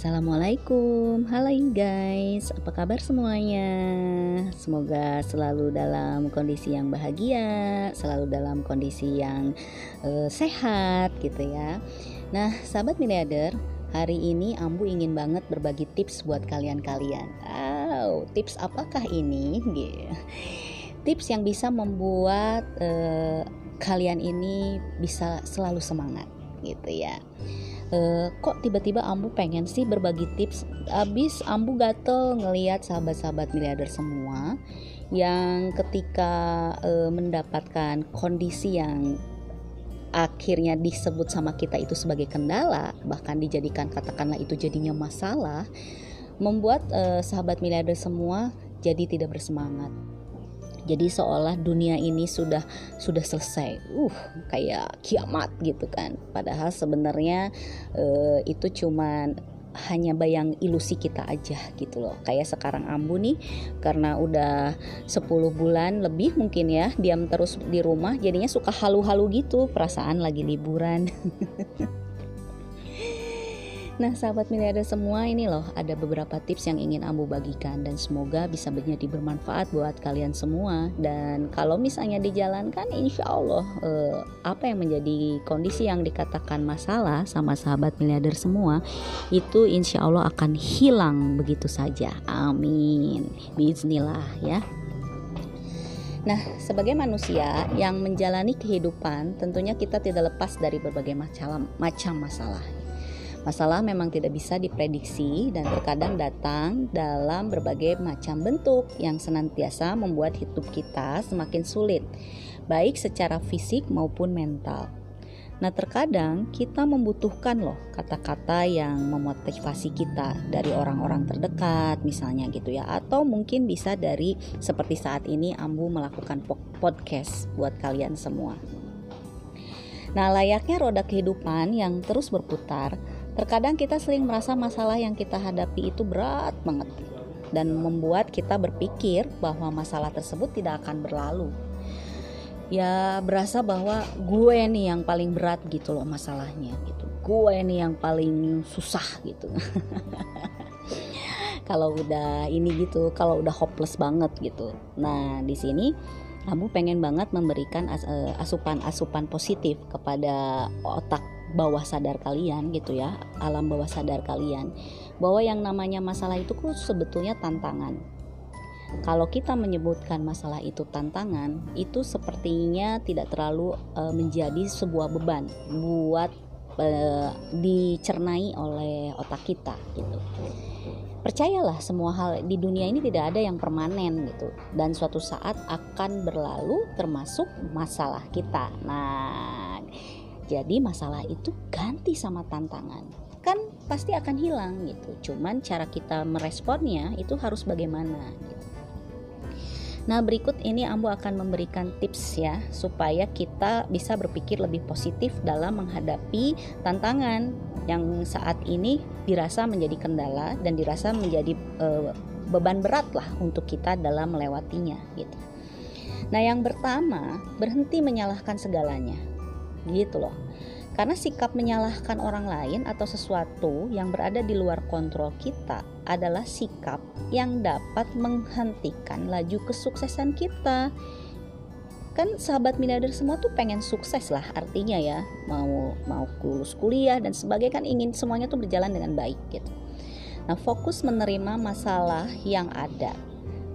Assalamualaikum, halo guys, apa kabar semuanya? Semoga selalu dalam kondisi yang bahagia, selalu dalam kondisi yang uh, sehat gitu ya. Nah, sahabat miliarder, hari ini Ambu ingin banget berbagi tips buat kalian-kalian. Wow, tips apakah ini? Tips yang bisa membuat uh, kalian ini bisa selalu semangat gitu ya. Uh, kok tiba-tiba Ambu pengen sih berbagi tips? Abis Ambu gatel ngeliat sahabat-sahabat miliarder semua yang ketika uh, mendapatkan kondisi yang akhirnya disebut sama kita itu sebagai kendala bahkan dijadikan katakanlah itu jadinya masalah membuat uh, sahabat miliarder semua jadi tidak bersemangat jadi seolah dunia ini sudah sudah selesai. Uh kayak kiamat gitu kan. Padahal sebenarnya uh, itu cuman hanya bayang ilusi kita aja gitu loh. Kayak sekarang Ambu nih karena udah 10 bulan lebih mungkin ya diam terus di rumah jadinya suka halu-halu gitu perasaan lagi liburan Nah, sahabat miliarder semua ini loh ada beberapa tips yang ingin Ambu bagikan dan semoga bisa menjadi bermanfaat buat kalian semua. Dan kalau misalnya dijalankan, insya Allah eh, apa yang menjadi kondisi yang dikatakan masalah sama sahabat miliarder semua itu insya Allah akan hilang begitu saja. Amin. Bismillah ya. Nah, sebagai manusia yang menjalani kehidupan, tentunya kita tidak lepas dari berbagai macam macam masalah Masalah memang tidak bisa diprediksi dan terkadang datang dalam berbagai macam bentuk yang senantiasa membuat hidup kita semakin sulit, baik secara fisik maupun mental. Nah, terkadang kita membutuhkan loh kata-kata yang memotivasi kita dari orang-orang terdekat misalnya gitu ya atau mungkin bisa dari seperti saat ini Ambu melakukan podcast buat kalian semua. Nah, layaknya roda kehidupan yang terus berputar, Terkadang kita sering merasa masalah yang kita hadapi itu berat banget dan membuat kita berpikir bahwa masalah tersebut tidak akan berlalu. Ya berasa bahwa gue nih yang paling berat gitu loh masalahnya gitu. Gue nih yang paling susah gitu. kalau udah ini gitu, kalau udah hopeless banget gitu. Nah, di sini kamu pengen banget memberikan eh, asupan-asupan positif kepada otak bawah sadar kalian gitu ya alam bawah sadar kalian. Bahwa yang namanya masalah itu kok sebetulnya tantangan. Kalau kita menyebutkan masalah itu tantangan itu sepertinya tidak terlalu e, menjadi sebuah beban buat e, dicernai oleh otak kita gitu percayalah semua hal di dunia ini tidak ada yang permanen gitu dan suatu saat akan berlalu termasuk masalah kita nah jadi masalah itu ganti sama tantangan. Kan pasti akan hilang gitu. Cuman cara kita meresponnya itu harus bagaimana gitu. Nah, berikut ini Ambo akan memberikan tips ya supaya kita bisa berpikir lebih positif dalam menghadapi tantangan yang saat ini dirasa menjadi kendala dan dirasa menjadi e, beban berat lah untuk kita dalam melewatinya gitu. Nah, yang pertama, berhenti menyalahkan segalanya gitu loh karena sikap menyalahkan orang lain atau sesuatu yang berada di luar kontrol kita adalah sikap yang dapat menghentikan laju kesuksesan kita. Kan sahabat miliarder semua tuh pengen sukses lah artinya ya. Mau mau lulus kuliah dan sebagainya kan ingin semuanya tuh berjalan dengan baik gitu. Nah fokus menerima masalah yang ada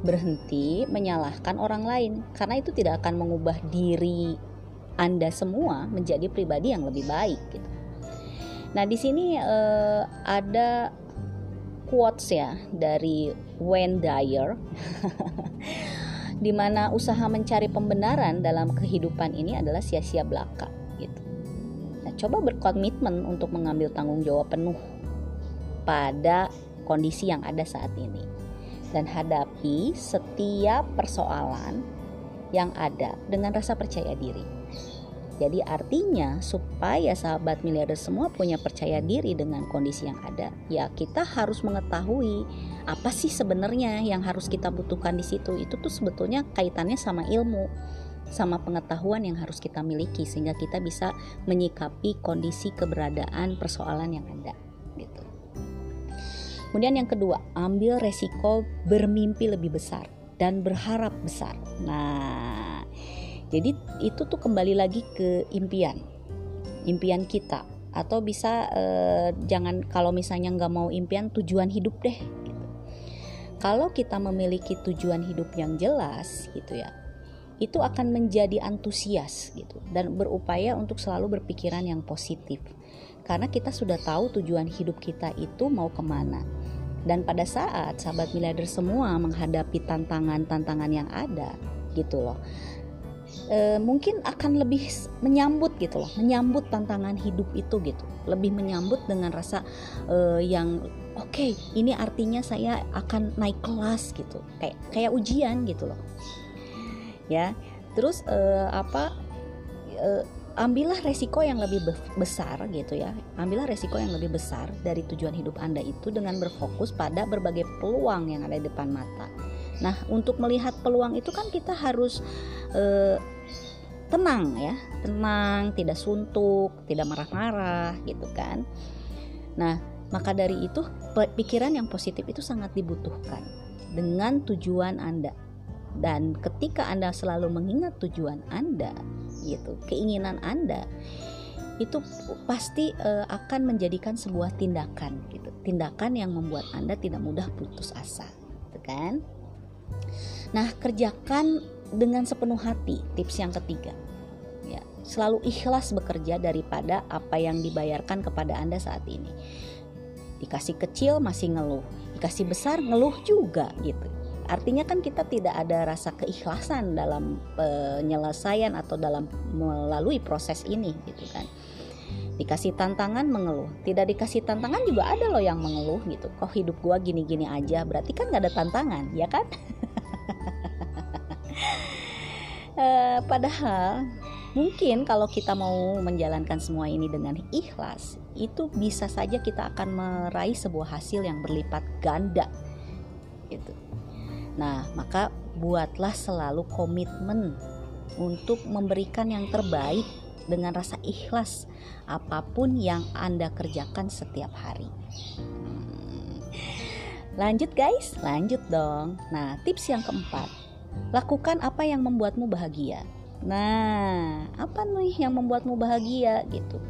berhenti menyalahkan orang lain. Karena itu tidak akan mengubah diri anda semua menjadi pribadi yang lebih baik gitu. Nah, di sini uh, ada quotes ya dari Wayne Dyer di mana usaha mencari pembenaran dalam kehidupan ini adalah sia-sia belaka gitu. Nah, coba berkomitmen untuk mengambil tanggung jawab penuh pada kondisi yang ada saat ini dan hadapi setiap persoalan yang ada dengan rasa percaya diri. Jadi artinya supaya sahabat miliarder semua punya percaya diri dengan kondisi yang ada, ya kita harus mengetahui apa sih sebenarnya yang harus kita butuhkan di situ. Itu tuh sebetulnya kaitannya sama ilmu, sama pengetahuan yang harus kita miliki sehingga kita bisa menyikapi kondisi keberadaan persoalan yang ada gitu. Kemudian yang kedua, ambil resiko bermimpi lebih besar dan berharap besar. Nah, jadi itu tuh kembali lagi ke impian, impian kita. Atau bisa eh, jangan kalau misalnya nggak mau impian, tujuan hidup deh. Gitu. Kalau kita memiliki tujuan hidup yang jelas, gitu ya, itu akan menjadi antusias gitu dan berupaya untuk selalu berpikiran yang positif karena kita sudah tahu tujuan hidup kita itu mau ke mana dan pada saat sahabat miliarder semua menghadapi tantangan-tantangan yang ada gitu loh e, mungkin akan lebih menyambut gitu loh menyambut tantangan hidup itu gitu. Lebih menyambut dengan rasa e, yang oke okay, ini artinya saya akan naik kelas gitu. Kayak kayak ujian gitu loh. Ya terus e, apa e, ambillah resiko yang lebih besar gitu ya. Ambillah resiko yang lebih besar dari tujuan hidup anda itu dengan berfokus pada berbagai peluang yang ada di depan mata. Nah untuk melihat peluang itu kan kita harus tenang ya tenang tidak suntuk tidak marah-marah gitu kan. Nah maka dari itu pikiran yang positif itu sangat dibutuhkan dengan tujuan anda. Dan ketika anda selalu mengingat tujuan anda gitu keinginan anda itu pasti uh, akan menjadikan sebuah tindakan gitu tindakan yang membuat anda tidak mudah putus asa gitu kan. Nah kerjakan dengan sepenuh hati tips yang ketiga ya selalu ikhlas bekerja daripada apa yang dibayarkan kepada anda saat ini dikasih kecil masih ngeluh dikasih besar ngeluh juga gitu Artinya kan kita tidak ada rasa keikhlasan dalam penyelesaian atau dalam melalui proses ini gitu kan. Dikasih tantangan mengeluh, tidak dikasih tantangan juga ada loh yang mengeluh gitu. Kok hidup gua gini-gini aja, berarti kan gak ada tantangan, ya kan? e, padahal mungkin kalau kita mau menjalankan semua ini dengan ikhlas, itu bisa saja kita akan meraih sebuah hasil yang berlipat ganda gitu Nah, maka buatlah selalu komitmen untuk memberikan yang terbaik dengan rasa ikhlas apa pun yang Anda kerjakan setiap hari. Hmm. Lanjut guys, lanjut dong. Nah, tips yang keempat. Lakukan apa yang membuatmu bahagia. Nah, apa nih yang membuatmu bahagia gitu?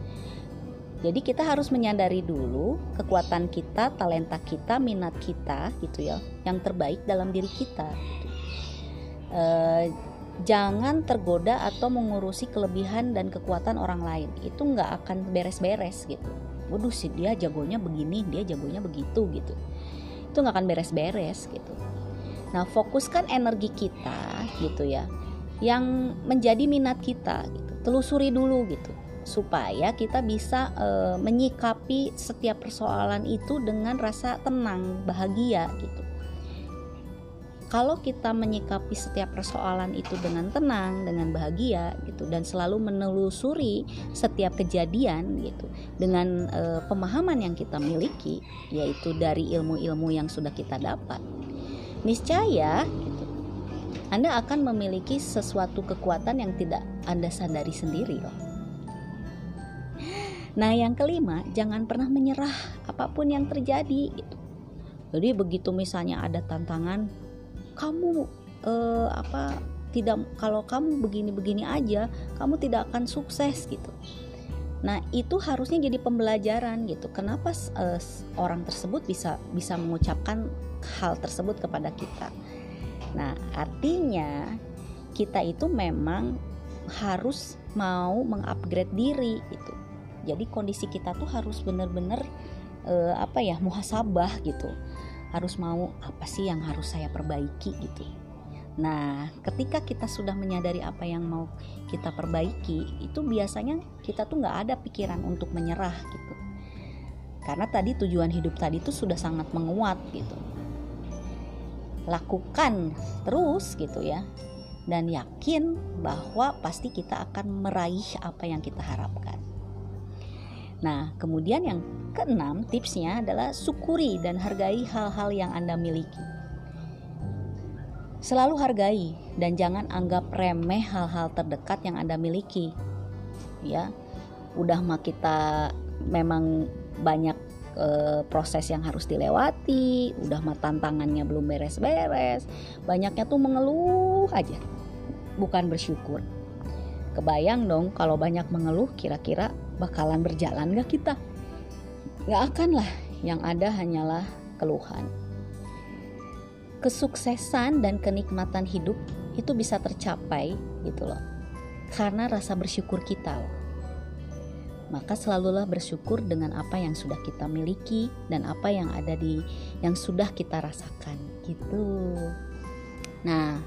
Jadi kita harus menyadari dulu kekuatan kita, talenta kita, minat kita gitu ya, yang terbaik dalam diri kita. E, jangan tergoda atau mengurusi kelebihan dan kekuatan orang lain. Itu nggak akan beres-beres gitu. Waduh sih dia jagonya begini, dia jagonya begitu gitu. Itu nggak akan beres-beres gitu. Nah fokuskan energi kita gitu ya, yang menjadi minat kita gitu. Telusuri dulu gitu supaya kita bisa e, menyikapi setiap persoalan itu dengan rasa tenang, bahagia gitu. Kalau kita menyikapi setiap persoalan itu dengan tenang, dengan bahagia gitu dan selalu menelusuri setiap kejadian gitu dengan e, pemahaman yang kita miliki yaitu dari ilmu-ilmu yang sudah kita dapat. Niscaya gitu, Anda akan memiliki sesuatu kekuatan yang tidak Anda sadari sendiri loh. Nah, yang kelima, jangan pernah menyerah apa pun yang terjadi gitu. Jadi begitu misalnya ada tantangan, kamu eh, apa tidak kalau kamu begini-begini aja, kamu tidak akan sukses gitu. Nah, itu harusnya jadi pembelajaran gitu. Kenapa eh, orang tersebut bisa bisa mengucapkan hal tersebut kepada kita? Nah, artinya kita itu memang harus mau mengupgrade diri gitu jadi kondisi kita tuh harus benar-benar uh, apa ya muhasabah gitu harus mau apa sih yang harus saya perbaiki gitu Nah, ketika kita sudah menyadari apa yang mau kita perbaiki, itu biasanya kita tuh nggak ada pikiran untuk menyerah gitu. Karena tadi tujuan hidup tadi tuh sudah sangat menguat gitu. Lakukan terus gitu ya. Dan yakin bahwa pasti kita akan meraih apa yang kita harapkan. Nah, kemudian yang keenam tipsnya adalah syukuri dan hargai hal-hal yang Anda miliki. Selalu hargai dan jangan anggap remeh hal-hal terdekat yang Anda miliki. Ya. Udah mah kita memang banyak e, proses yang harus dilewati, udah mah tantangannya belum beres-beres, banyaknya tuh mengeluh aja, bukan bersyukur. Kebayang dong kalau banyak mengeluh kira-kira bakalan berjalan gak kita? Gak akan lah, yang ada hanyalah keluhan. Kesuksesan dan kenikmatan hidup itu bisa tercapai gitu loh. Karena rasa bersyukur kita loh maka selalulah bersyukur dengan apa yang sudah kita miliki dan apa yang ada di yang sudah kita rasakan gitu. Nah,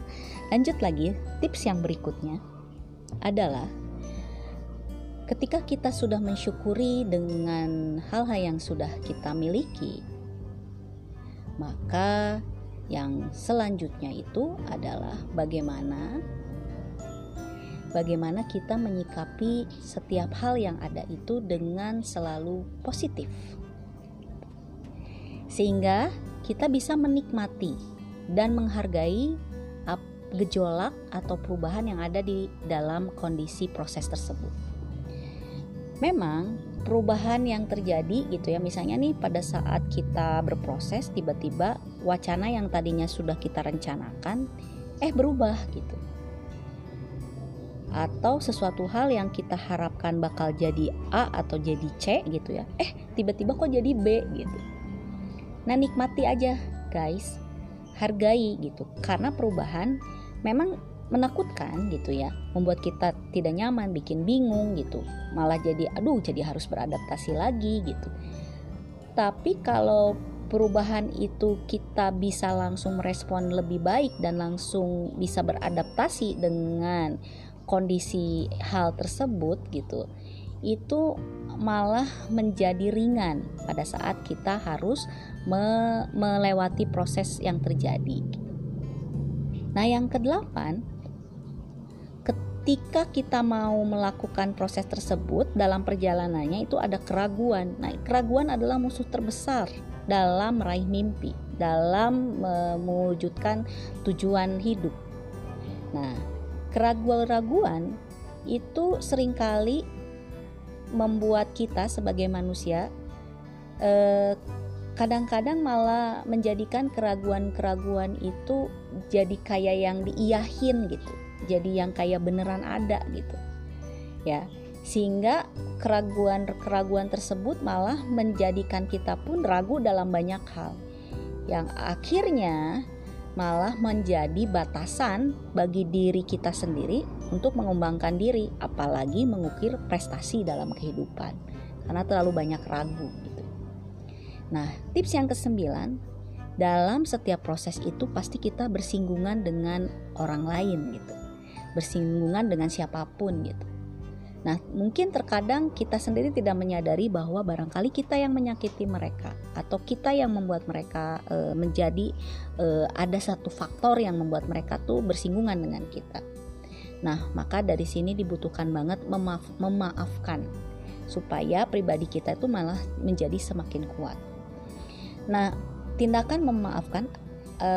lanjut lagi tips yang berikutnya adalah ketika kita sudah mensyukuri dengan hal-hal yang sudah kita miliki, maka yang selanjutnya itu adalah bagaimana bagaimana kita menyikapi setiap hal yang ada itu dengan selalu positif. Sehingga kita bisa menikmati dan menghargai gejolak atau perubahan yang ada di dalam kondisi proses tersebut. Memang perubahan yang terjadi gitu ya. Misalnya nih pada saat kita berproses tiba-tiba wacana yang tadinya sudah kita rencanakan eh berubah gitu. Atau sesuatu hal yang kita harapkan bakal jadi A atau jadi C gitu ya. Eh tiba-tiba kok jadi B gitu. Nah nikmati aja guys. Hargai gitu. Karena perubahan memang menakutkan gitu ya. Membuat kita tidak nyaman bikin bingung gitu. Malah jadi aduh jadi harus beradaptasi lagi gitu. Tapi kalau perubahan itu kita bisa langsung merespon lebih baik dan langsung bisa beradaptasi dengan kondisi hal tersebut gitu itu malah menjadi ringan pada saat kita harus me melewati proses yang terjadi. Nah, yang kedelapan, ketika kita mau melakukan proses tersebut dalam perjalanannya itu ada keraguan. Nah, keraguan adalah musuh terbesar dalam meraih mimpi, dalam mewujudkan tujuan hidup. Nah, keraguan-raguan itu sering kali membuat kita sebagai manusia eh, kadang-kadang malah menjadikan keraguan-keraguan itu jadi kayak yang diiyahin gitu jadi yang kayak beneran ada gitu ya sehingga keraguan-keraguan tersebut malah menjadikan kita pun ragu dalam banyak hal yang akhirnya malah menjadi batasan bagi diri kita sendiri untuk mengembangkan diri, apalagi mengukir prestasi dalam kehidupan karena terlalu banyak ragu gitu. Nah, tips yang kesembilan, dalam setiap proses itu pasti kita bersinggungan dengan orang lain gitu. Bersinggungan dengan siapa pun gitu. Nah, mungkin terkadang kita sendiri tidak menyadari bahwa barangkali kita yang menyakiti mereka atau kita yang membuat mereka e, menjadi e, ada satu faktor yang membuat mereka tuh bersinggungan dengan kita. Nah, maka dari sini dibutuhkan banget memaaf, memaafkan supaya pribadi kita itu malah menjadi semakin kuat. Nah, tindakan memaafkan e,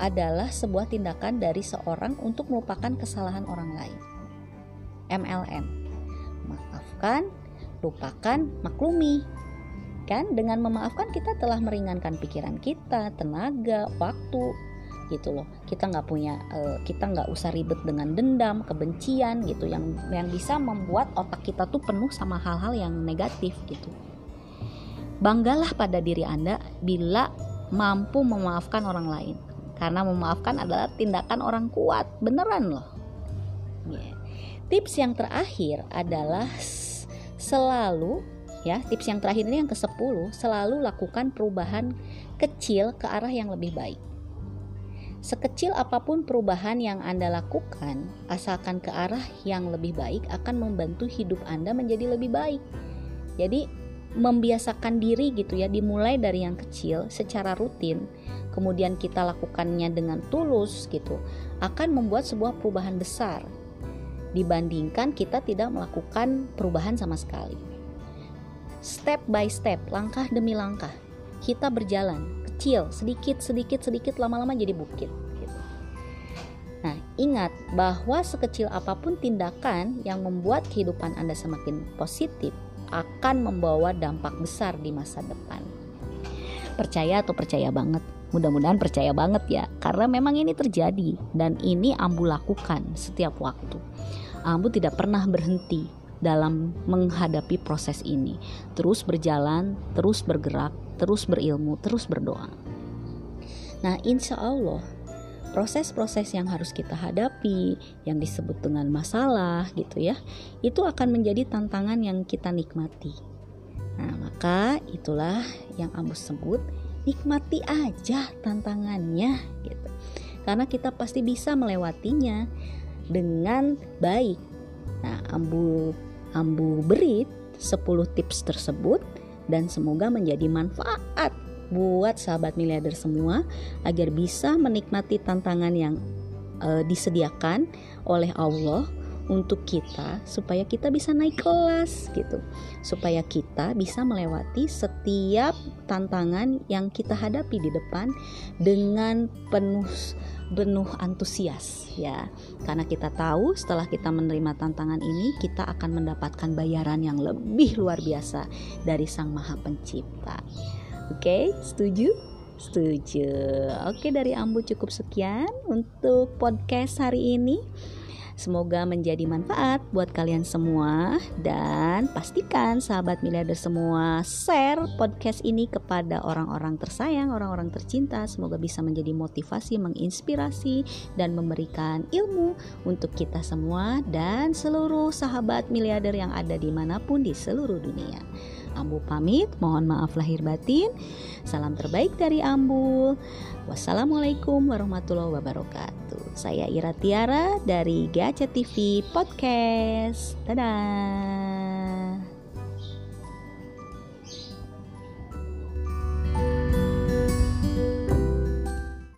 adalah sebuah tindakan dari seorang untuk melupakan kesalahan orang lain. MLM maafkan, lupakan, maklumi. Kan dengan memaafkan kita telah meringankan pikiran kita, tenaga, waktu gitu loh. Kita nggak punya uh, kita nggak usah ribet dengan dendam, kebencian gitu yang yang bisa membuat otak kita tuh penuh sama hal-hal yang negatif gitu. Banggalah pada diri Anda bila mampu memaafkan orang lain. Karena memaafkan adalah tindakan orang kuat, beneran loh. Yeah. Tips yang terakhir adalah selalu ya tips yang terakhir ini yang ke-10 selalu lakukan perubahan kecil ke arah yang lebih baik. Sekecil apa pun perubahan yang Anda lakukan, asalkan ke arah yang lebih baik akan membantu hidup Anda menjadi lebih baik. Jadi membiasakan diri gitu ya, dimulai dari yang kecil secara rutin, kemudian kita lakukannya dengan tulus gitu, akan membuat sebuah perubahan besar dibandingkan kita tidak melakukan perubahan sama sekali. Step by step, langkah demi langkah, kita berjalan kecil, sedikit, sedikit, sedikit, lama-lama jadi bukit. Gitu. Nah, ingat bahwa sekecil apa pun tindakan yang membuat kehidupan Anda semakin positif akan membawa dampak besar di masa depan. Percaya atau percaya banget? Mudah-mudahan percaya banget ya, karena memang ini terjadi dan ini Ambu lakukan setiap waktu. Ambu tidak pernah berhenti dalam menghadapi proses ini. Terus berjalan, terus bergerak, terus berilmu, terus berdoa. Nah, insya Allah proses-proses yang harus kita hadapi, yang disebut dengan masalah gitu ya, itu akan menjadi tantangan yang kita nikmati. Nah, maka itulah yang Ambu sebut nikmati aja tantangannya gitu. Karena kita pasti bisa melewatinya dengan baik. Nah, Ambu Ambu beri 10 tips tersebut dan semoga menjadi manfaat buat sahabat miliarder semua agar bisa menikmati tantangan yang uh, disediakan oleh Allah untuk kita supaya kita bisa naik kelas gitu. Supaya kita bisa melewati setiap tantangan yang kita hadapi di depan dengan penuh penuh antusias ya. Karena kita tahu setelah kita menerima tantangan ini kita akan mendapatkan bayaran yang lebih luar biasa dari Sang Maha Pencipta. Oke, setuju? Setuju. Oke, dari Ambu cukup sekian untuk podcast hari ini. Semoga menjadi manfaat buat kalian semua dan pastikan sahabat miliarder semua share podcast ini kepada orang-orang tersayang, orang-orang tercinta. Semoga bisa menjadi motivasi, menginspirasi dan memberikan ilmu untuk kita semua dan seluruh sahabat miliarder yang ada di mana pun di seluruh dunia. Ambu pamit, mohon maaf lahir batin. Salam terbaik dari Ambu. Wassalamualaikum warahmatullahi wabarakatuh. Saya Ira Tiara dari Gacha TV Podcast. Dadah.